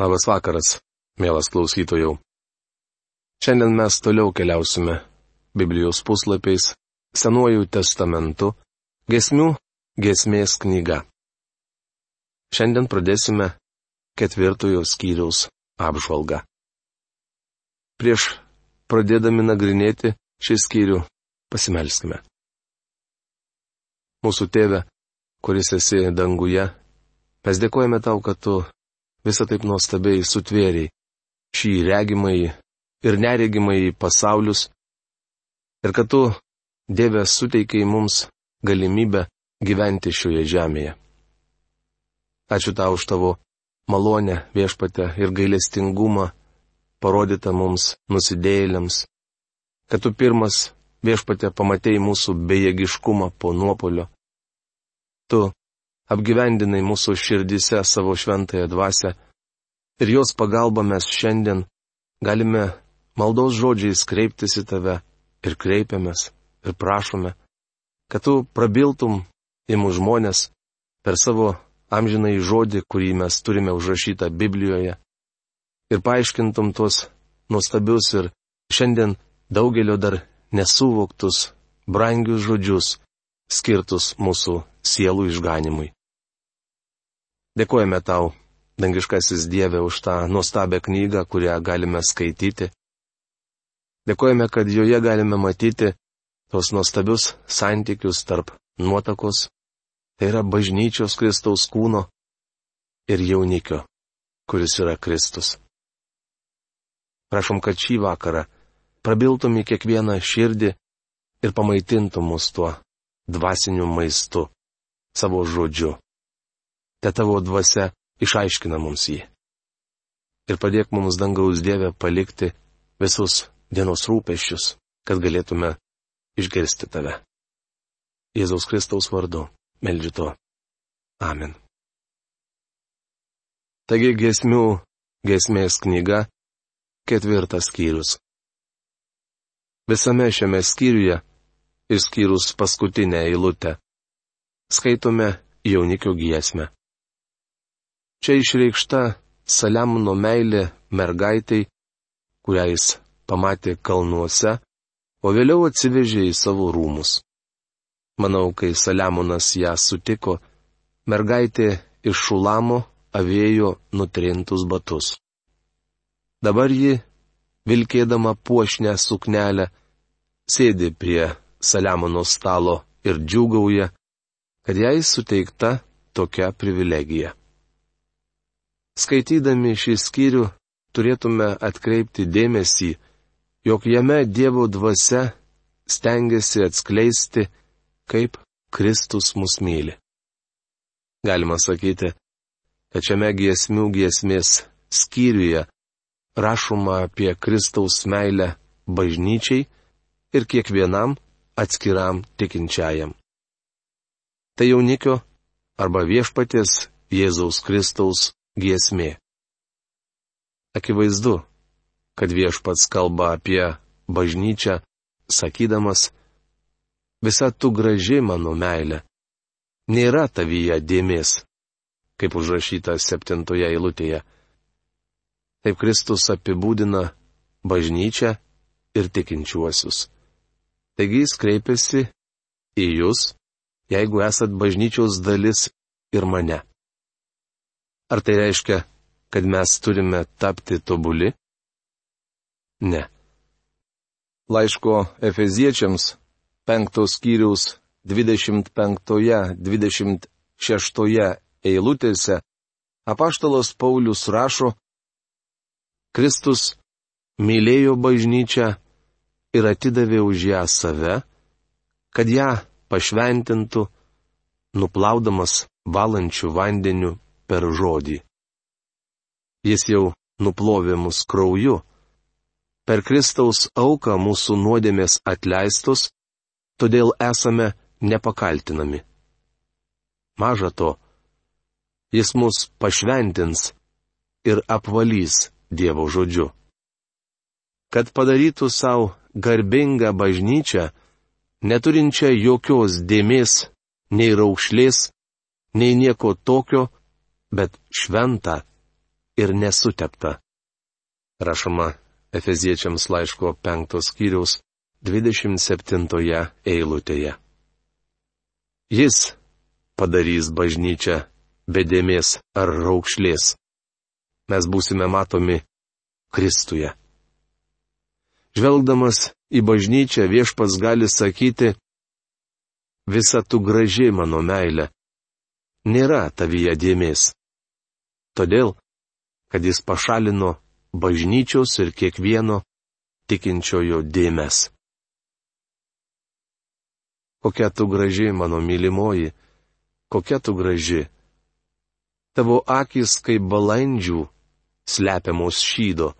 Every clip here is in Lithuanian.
Labas vakaras, mielas klausytojų. Šiandien mes toliau keliausime Biblijos puslapiais, Senuoju testamentu, Gesmių Gesmės knyga. Šiandien pradėsime ketvirtojo skyriaus apžvalgą. Prieš pradėdami nagrinėti šį skyrių, pasimelskime. Mūsų tėve, kuris esi danguje, Mes dėkojame tau, kad tu visą taip nuostabiai sutvėriai šį regimai ir neregimai pasaulius ir kad tu, Dieve, suteikiai mums galimybę gyventi šioje žemėje. Ačiū tau už tavo malonę, viešpatę ir gailestingumą parodytą mums nusidėjėliams, kad tu pirmas viešpatė pamatėjai mūsų bejėgiškumą po nuopolio. Tu apgyvendinai mūsų širdise savo šventąją dvasę ir jos pagalba mes šiandien galime maldos žodžiais kreiptis į tave ir kreipiamės ir prašome, kad tu prabiltum į mūsų žmonės per savo amžinai žodį, kurį mes turime užrašytą Biblijoje ir paaiškintum tuos nuostabius ir šiandien daugelio dar nesuvoktus, brangius žodžius, skirtus mūsų sielų išganimui. Dėkojame tau, dangiškasis Dieve, už tą nuostabią knygą, kurią galime skaityti. Dėkojame, kad joje galime matyti tos nuostabius santykius tarp nuotakos, tai yra bažnyčios Kristaus kūno ir jaunikio, kuris yra Kristus. Prašom, kad šį vakarą prabiltum į kiekvieną širdį ir pamaitintum mus tuo dvasiniu maistu, savo žodžiu te tavo dvasia išaiškina mums jį. Ir padėk mums dangaus Dievę palikti visus dienos rūpeščius, kad galėtume išgirsti tave. Jėzaus Kristaus vardu, meldžiu to. Amen. Taigi gesmių gesmės knyga, ketvirtas skyrius. Visame šiame skyriuje, išskyrus paskutinę eilutę, skaitome jaunikio giesmę. Čia išreikšta Saliamono meilė mergaitai, kurią jis pamatė kalnuose, o vėliau atsivežė į savo rūmus. Manau, kai Saliamonas ją sutiko, mergaitė iš šulamo avėjo nutrintus batus. Dabar ji, vilkėdama puošnę suknelę, sėdi prie Saliamono stalo ir džiūgauja, kad jai suteikta tokia privilegija. Skaitydami šį skyrių turėtume atkreipti dėmesį, jog jame Dievo dvasia stengiasi atskleisti, kaip Kristus mus myli. Galima sakyti, kad šiame giesmių giesmės skyriuje rašoma apie Kristaus meilę bažnyčiai ir kiekvienam atskiram tikinčiajam. Tai jaunikio arba viešpatės Jėzaus Kristaus giesmė. Akivaizdu, kad viešpats kalba apie bažnyčią, sakydamas, visa tu graži mano meilė, nėra tavyje dėmės, kaip užrašyta septintoje eilutėje. Taip Kristus apibūdina bažnyčią ir tikinčiuosius. Taigi jis kreipiasi į jūs, jeigu esat bažnyčios dalis ir mane. Ar tai reiškia, kad mes turime tapti tobuli? Ne. Laiško Efeziečiams penktos skyriaus 25-26 eilutėse apaštalas Paulius rašo, Kristus mylėjo bažnyčią ir atidavė už ją save, kad ją pašventintų, nuplaudamas valančių vandeniu per žodį. Jis jau nuplovė mus krauju. Per Kristaus auką mūsų nuodėmės atleistos, todėl esame nepakaltinami. Maža to, jis mus pašventins ir apvalys Dievo žodžiu. Kad padarytų savo garbingą bažnyčią, neturinčią jokios dėmės, nei raukšlės, nei nieko tokio, bet šventą ir nesutepta. Rašoma Efeziečiams laiško penktos skyriaus 27 eilutėje. Jis padarys bažnyčią bedėmės ar raukšlės. Mes būsime matomi Kristuje. Žvelgdamas į bažnyčią viešpats gali sakyti, visa tu graži mano meilė, nėra tavyje dėmės. Todėl, kad jis pašalino bažnyčios ir kiekvieno tikinčiojo dėmes. Kokia tu graži, mano mylimoji, kokia tu graži. Tavo akis kaip balandžių, slepiamos šydo.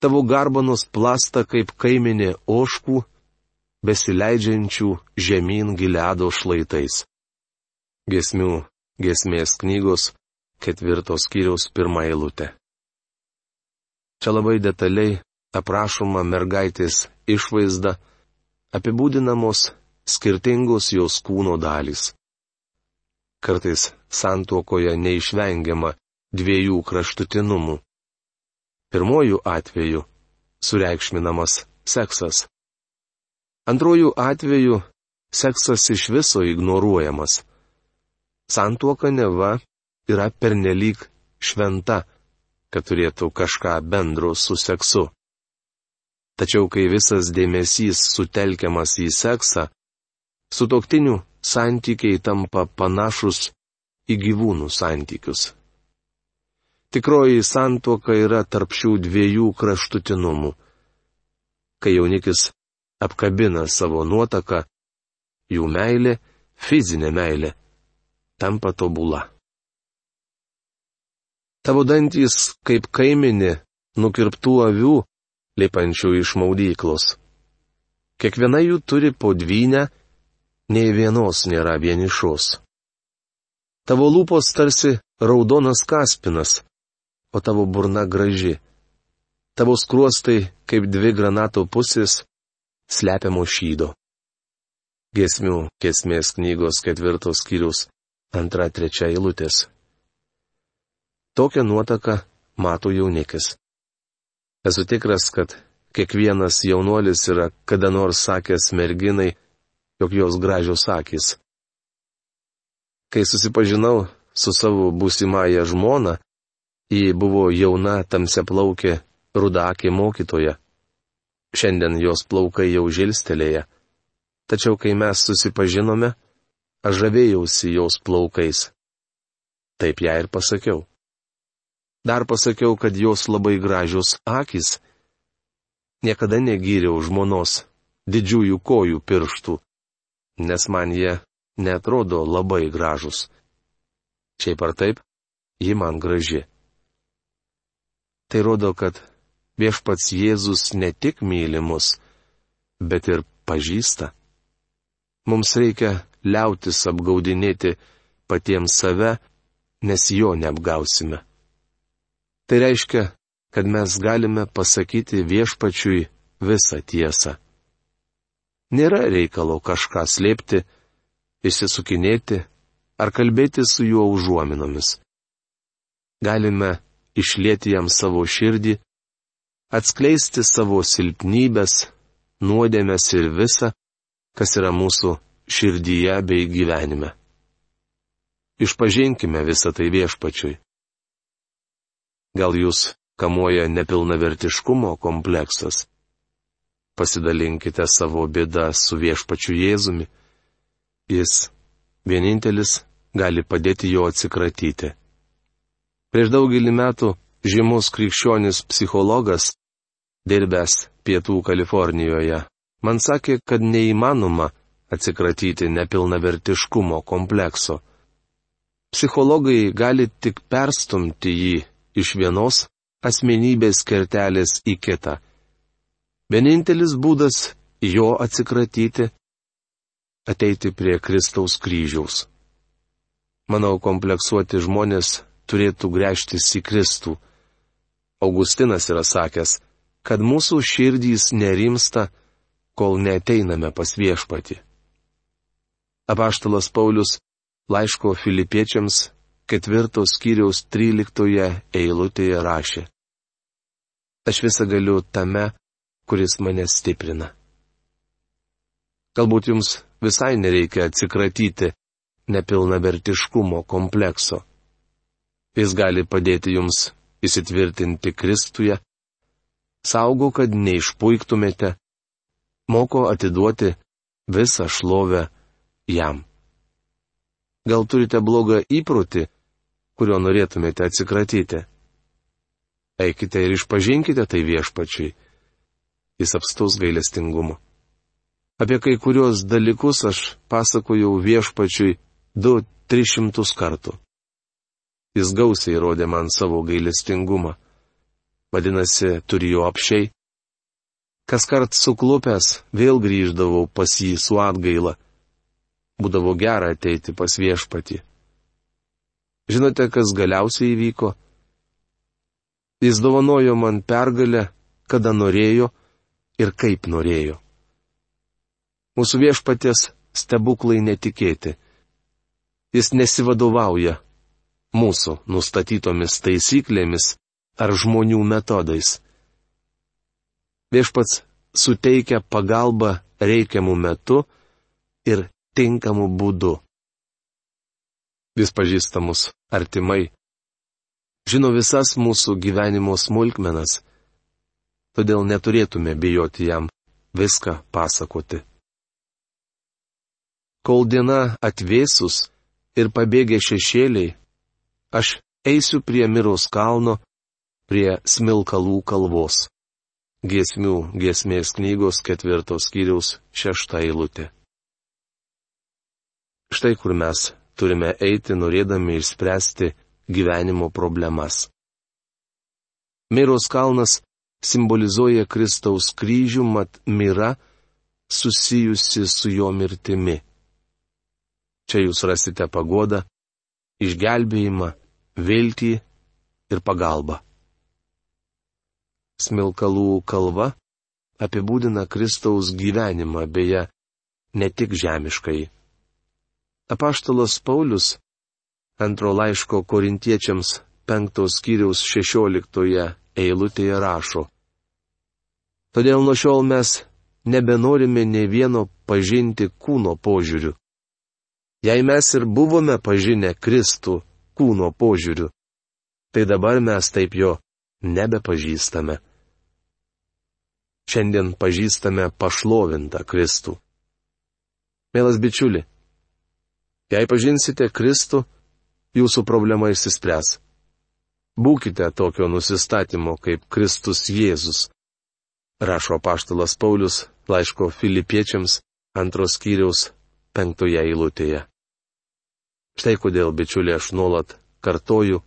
Tavo garbanos plasta kaip kaiminė oškų, besileidžiančių žemyn giledo šlaitais. Gesmių gesmės knygos ketvirtos skyriaus pirmą eilutę. Čia labai detaliai aprašoma mergaitės išvaizda, apibūdinamos skirtingos jos kūno dalys. Kartais santuokoje neišvengiama dviejų kraštutinumų. Pirmojų atveju sureikšminamas seksas. Antrojų atveju seksas iš viso ignoruojamas. Santuoka neva yra pernelyg šventa, kad turėtų kažką bendro su seksu. Tačiau kai visas dėmesys sutelkiamas į seksą, sutoktinių santykiai tampa panašus į gyvūnų santykius. Tikroji santuoka yra tarp šių dviejų kraštutinumų. Kai jaunikis apkabina savo nuotaką, jų meilė, fizinė meilė, tampa tobula. Tavo dantys kaip kaiminė nukirptų avių, lipančių iš maudyklos. Kiekviena jų turi po dvynę nei vienos nėra vienišos. Tavo lūpos tarsi raudonas kaspinas, o tavo burna graži. Tavo skruostai kaip dvi granato pusės slepiamo šydo. Gesmių kesmės knygos ketvirtos skyrius antra trečia eilutės. Tokią nuotaką mato jaunikis. Esu tikras, kad kiekvienas jaunuolis yra kada nors sakęs merginai, jog jos gražios akis. Kai susipažinau su savo būsimąją žmoną, ji buvo jauna tamsia plaukė, rudakė mokytoja. Šiandien jos plaukai jau žilstelėja. Tačiau kai mes susipažinome, aš žavėjausi jos plaukais. Taip ją ir pasakiau. Dar pasakiau, kad jos labai gražios akis. Niekada negyriau žmonos didžiųjų kojų pirštų, nes man jie netrodo labai gražus. Šiaip ar taip, ji man graži. Tai rodo, kad viešpats Jėzus ne tik myli mus, bet ir pažįsta. Mums reikia liautis apgaudinėti patiems save, nes jo neapgausime. Tai reiškia, kad mes galime pasakyti viešpačiui visą tiesą. Nėra reikalo kažką slėpti, išsisukinėti ar kalbėti su juo užuominomis. Galime išlėti jam savo širdį, atskleisti savo silpnybės, nuodėmės ir visą, kas yra mūsų širdyje bei gyvenime. Išpažinkime visą tai viešpačiui. Gal jūs kamuoja nepilnavertiškumo kompleksas? pasidalinkite savo bėdą su viešpačiu Jėzumi. Jis vienintelis gali padėti jo atsikratyti. Prieš daugelį metų žymus krikščionis psichologas, dirbęs Pietų Kalifornijoje, man sakė, kad neįmanoma atsikratyti nepilnavertiškumo komplekso. Psichologai gali tik perstumti jį iš vienos asmenybės kertelės į kitą Vienintelis būdas jo atsikratyti - ateiti prie Kristaus kryžiaus. Manau, kompleksuoti žmonės turėtų grėžtis į Kristų. Augustinas yra sakęs, kad mūsų širdys nerimsta, kol neteiname pas viešpati. Apaštalas Paulius laiško filipiečiams ketvirtos skyriaus tryliktoje eilutėje rašė. Aš visą galiu tame, kuris mane stiprina. Galbūt jums visai nereikia atsikratyti nepilnavertiškumo komplekso. Jis gali padėti jums įsitvirtinti Kristuje, saugo, kad neišpuiktumėte, moko atiduoti visą šlovę jam. Gal turite blogą įprotį, kurio norėtumėte atsikratyti? Eikite ir išpažinkite tai viešpačiai. Jis apstus gailestingumu. Apie kai kurios dalykus aš pasakojau viešpačiui du, tris šimtus kartų. Jis gausiai rodė man savo gailestingumą. Vadinasi, turi jo apšiai. Kas kart suklupęs, vėl grįždavau pas jį su atgaila. Būdavo gera ateiti pas viešpatį. Žinote, kas galiausiai įvyko? Jis dovanojo man pergalę, kada norėjo ir kaip norėjo. Mūsų viešpatės stebuklai netikėti. Jis nesivadovauja mūsų nustatytomis taisyklėmis ar žmonių metodais. Viešpats suteikia pagalbą reikiamų metu ir tinkamų būdų. Vis pažįstamus artimai. Žino visas mūsų gyvenimo smulkmenas. Todėl neturėtume bijoti jam viską pasakoti. Kol diena atvėsus ir pabėgė šešėliai, aš eisiu prie Miros kalno, prie Smilkalų kalvos. Giesmių giesmės knygos ketvirtos skyriaus šešta eilutė. Štai kur mes turime eiti norėdami išspręsti gyvenimo problemas. Miros kalnas simbolizuoja Kristaus kryžių, mat mira susijusi su jo mirtimi. Čia jūs rasite pagodą, išgelbėjimą, viltį ir pagalbą. Smilkalų kalva apibūdina Kristaus gyvenimą, beje, ne tik žemiškai. Apaštalas Paulius antro laiško korintiečiams penktos skyriaus šešioliktoje eilutėje rašo. Todėl nuo šiol mes nebenorime ne vieno pažinti kūno požiūriu. Jei mes ir buvome pažinę Kristų kūno požiūriu, tai dabar mes taip jo nebepažįstame. Šiandien pažįstame pašlovintą Kristų. Mielas bičiuli, jei pažinsite Kristų, jūsų problema išsispręs. Būkite tokio nusistatymo kaip Kristus Jėzus. Rašo paštalas Paulius laiško filipiečiams antros skyriaus penktoje eilutėje. Štai kodėl, bičiulė, aš nuolat kartoju,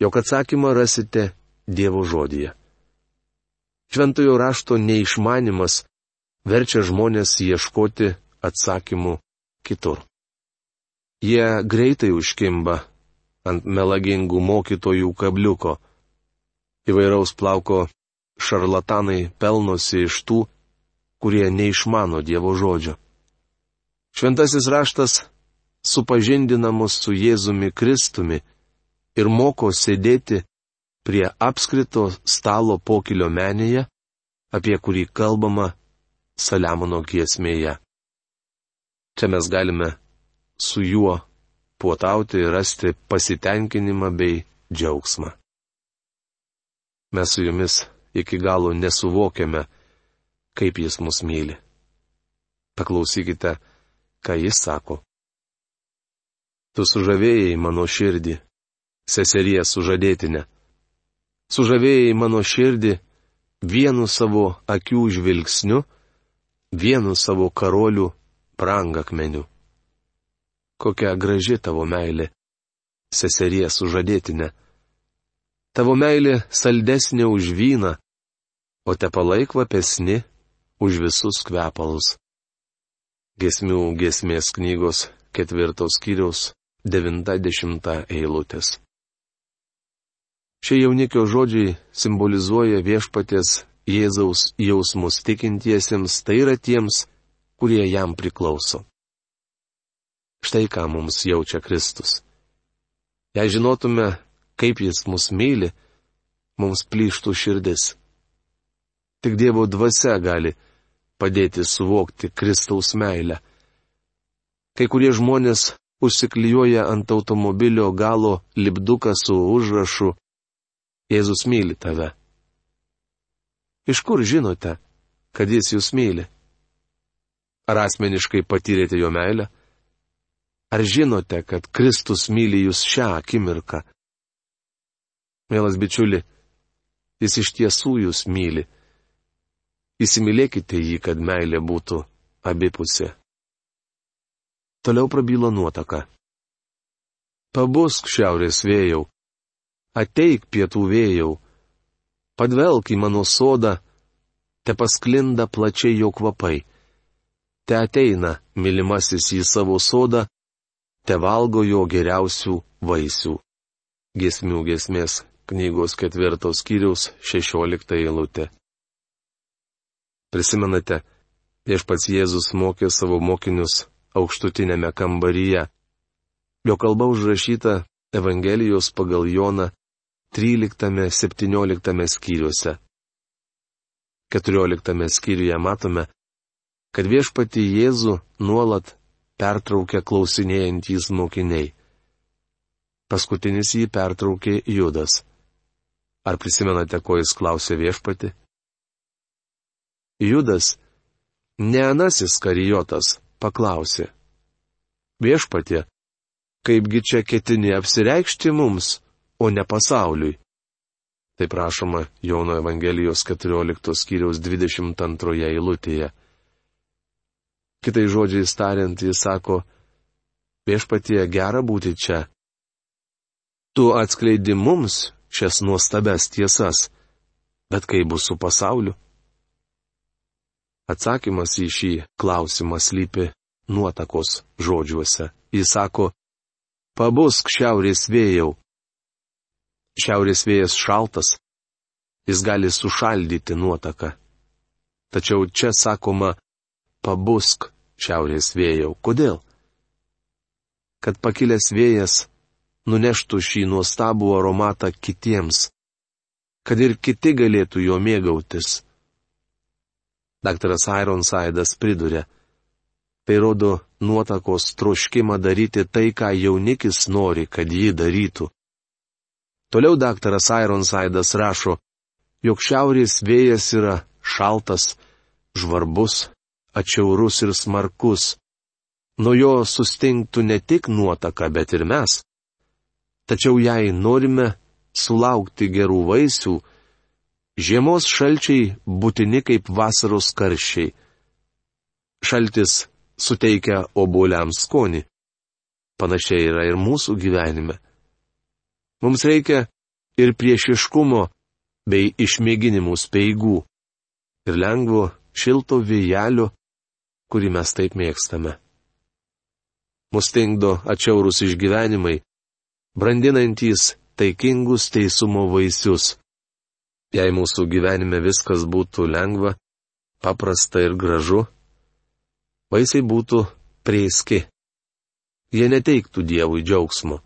jog atsakymą rasite Dievo žodyje. Šventojo rašto neišmanimas verčia žmonės ieškoti atsakymų kitur. Jie greitai užkimba ant melagingų mokytojų kabliuko. Įvairaus plauko šarlatanai pelnosi iš tų, kurie neišmano Dievo žodžio. Šventasis raštas supažindina mus su Jėzumi Kristumi ir moko sėdėti prie apskrito stalo pokilio menėje, apie kurį kalbama Saliamono giesmėje. Čia mes galime su juo puotauti ir rasti pasitenkinimą bei džiaugsmą. Mes su jumis iki galo nesuvokiame, kaip jis mus myli. Paklausykite, ką jis sako. Tu sužavėjai mano širdį, seserie sužadėtinė. Sužavėjai mano širdį vienu savo akių žvilgsniu, vienu savo karolių prangakmeniu. Kokia graži tavo meilė, seserie sužadėtinė. Tavo meilė saldesnė už vyną, o te palaikvapesni už visus kvepalus. Gesmių gesmės knygos ketvirtos skyriaus 90 eilutės. Šie jaunikio žodžiai simbolizuoja viešpatės Jėzaus jausmus tikintiesiems, tai yra tiems, kurie jam priklauso. Štai ką mums jaučia Kristus. Jei žinotume, kaip jis mus myli, mums plyštų širdis. Tik Dievo dvasia gali padėti suvokti Kristaus meilę. Kai kurie žmonės užsiklijuoja ant automobilio galo lipduką su užrašu Jėzus myli tave. Iš kur žinote, kad jis jūs myli? Ar asmeniškai patyrėte jo meilę? Ar žinote, kad Kristus myli jūs šią akimirką? Mielas bičiuli, jis iš tiesų jūs myli. Įsimylėkite jį, kad meilė būtų abipusė. Toliau prabyla nuotaka. Pabusk šiaurės vėjau, ateik pietų vėjau, padvelk į mano sodą, te pasklinda plačiai jo kvapai. Te ateina mylimasis į savo sodą, te valgo jo geriausių vaisių. Gesmių gesmės knygos ketvirtos skyriaus šešiolikta eilutė. Prisimenate, viešpats Jėzus mokė savo mokinius aukštutinėme kambaryje. Jo kalba užrašyta Evangelijos pagal Joną 13-17 skyriuose. 14 skyriuje matome, kad viešpati Jėzų nuolat pertraukė klausinėjantys mokiniai. Paskutinis jį pertraukė Judas. Ar prisimenate, ko jis klausė viešpati? Judas, ne anasis karijotas, paklausė. Viešpatė, kaipgi čia ketini apsireikšti mums, o ne pasauliui? Tai prašoma Jono Evangelijos 14 skyriaus 22 eilutėje. Kitai žodžiai tariant, jis sako, viešpatie gera būti čia. Tu atskleidi mums šias nuostabes tiesas, bet kaip bus su pasauliu? Atsakymas į šį klausimą slypi nuotakos žodžiuose. Jis sako, pabusk šiaurės vėjau. Šiaurės vėjas šaltas, jis gali sušaldyti nuotaką. Tačiau čia sakoma, pabusk šiaurės vėjau. Kodėl? Kad pakilęs vėjas nuneštų šį nuostabų aromatą kitiems, kad ir kiti galėtų jo mėgautis. Daktaras Ironsaidas priduria, tai rodo nuotakos troškimą daryti tai, ką jaunikis nori, kad jį darytų. Toliau daktaras Ironsaidas rašo, jog šiaurės vėjas yra šaltas, žvarbus, atšiaurus ir smarkus. Nuo jo sustingtų ne tik nuotaka, bet ir mes. Tačiau jei norime sulaukti gerų vaisių, žiemos šalčiai būtini kaip vasaros karščiai. Šaltis suteikia obuoliams skonį. Panašiai yra ir mūsų gyvenime. Mums reikia ir priešiškumo bei išmėginimų speigų. Ir lengvo, šilto vėjelio, kurį mes taip mėgstame. Mustingdo atšiaurus išgyvenimai, brandinantys taikingus teisumo vaisius. Jei mūsų gyvenime viskas būtų lengva, paprasta ir gražu, vaisiai būtų prieski. Jie neteiktų Dievui džiaugsmo.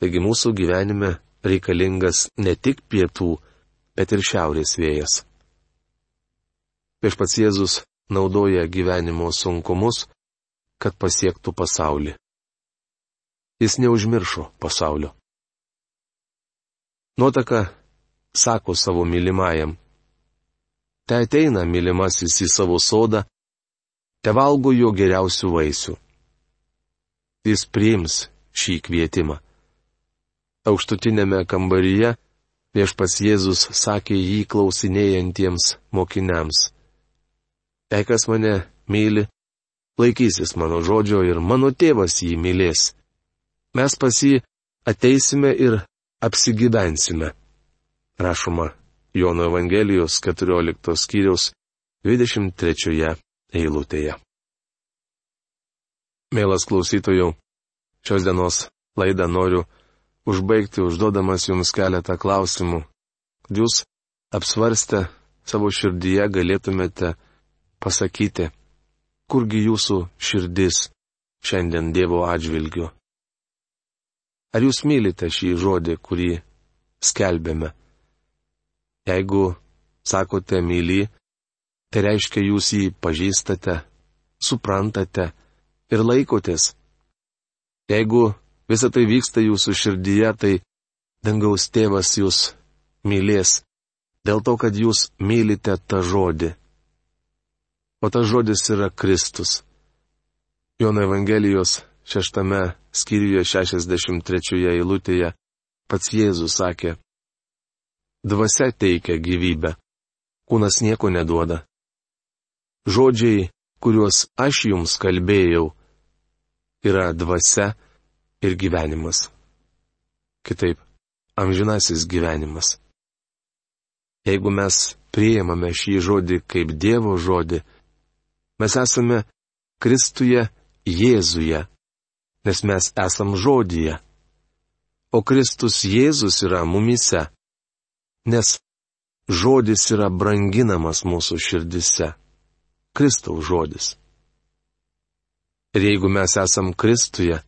Taigi mūsų gyvenime reikalingas ne tik pietų, bet ir šiaurės vėjas. Viešpats Jėzus naudoja gyvenimo sunkumus, kad pasiektų pasaulį. Jis neužmiršo pasaulio. Nuotaka sako savo mylimajam. Te ateina mylimasis į savo sodą, te valgo jo geriausių vaisių. Jis priims šį kvietimą. Aukštutinėme kambaryje viešpas Jėzus sakė jį klausinėjantiems mokiniams. Jei kas mane myli, laikysis mano žodžio ir mano tėvas jį mylės. Mes pas jį ateisime ir apsigydensime. Rašoma Jono Evangelijos 14 skyriaus 23 eilutėje. Mielas klausytojų, šios dienos laidą noriu užbaigti užduodamas jums keletą klausimų. Jūs apsvarstę savo širdyje galėtumėte pasakyti, kurgi jūsų širdis šiandien Dievo atžvilgiu. Ar jūs mylite šį žodį, kurį skelbėme? Jeigu sakote myly, tai reiškia jūs jį pažįstate, suprantate ir laikotės. Jeigu visa tai vyksta jūsų širdyje, tai dangaus tėvas jūs mylės, dėl to, kad jūs mylite tą žodį. O tas žodis yra Kristus. Jono Evangelijos šeštame skyriuje 63 eilutėje pats Jėzus sakė, Dvasia teikia gyvybę, kūnas nieko neduoda. Žodžiai, kuriuos aš jums kalbėjau, yra dvasia ir gyvenimas. Kitaip, amžinasis gyvenimas. Jeigu mes priimame šį žodį kaip Dievo žodį, mes esame Kristuje Jėzuje, nes mes esam žodyje. O Kristus Jėzus yra mumise, nes žodis yra branginamas mūsų širdise. Kristaus žodis. Ir jeigu mes esam Kristuje,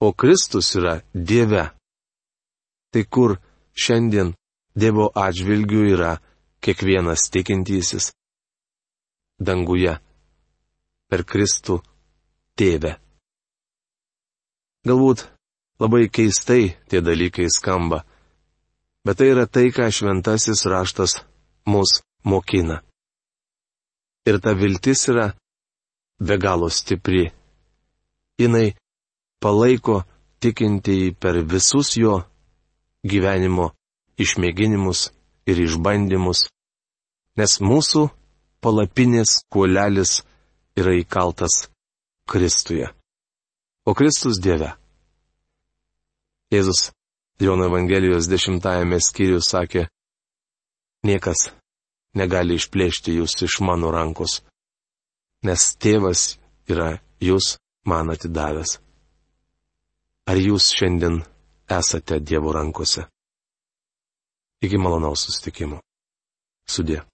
o Kristus yra Dieve, tai kur šiandien Dievo atžvilgių yra kiekvienas tikintysis? Danguje. Per Kristų tėvę. Galbūt labai keistai tie dalykai skamba, bet tai yra tai, ką šventasis raštas mus mokina. Ir ta viltis yra be galo stipri. Jinai palaiko tikintieji per visus jo gyvenimo išmėginimus ir išbandymus, nes mūsų palapinės kuolelis yra įkaltas Kristuje. O Kristus Dieve. Jėzus Jono Evangelijos dešimtajame skyriuje sakė, niekas negali išplėšti jūs iš mano rankos, nes tėvas yra jūs man atidavęs. Ar jūs šiandien esate Dievo rankose? Iki malonaus sustikimo. Sudė.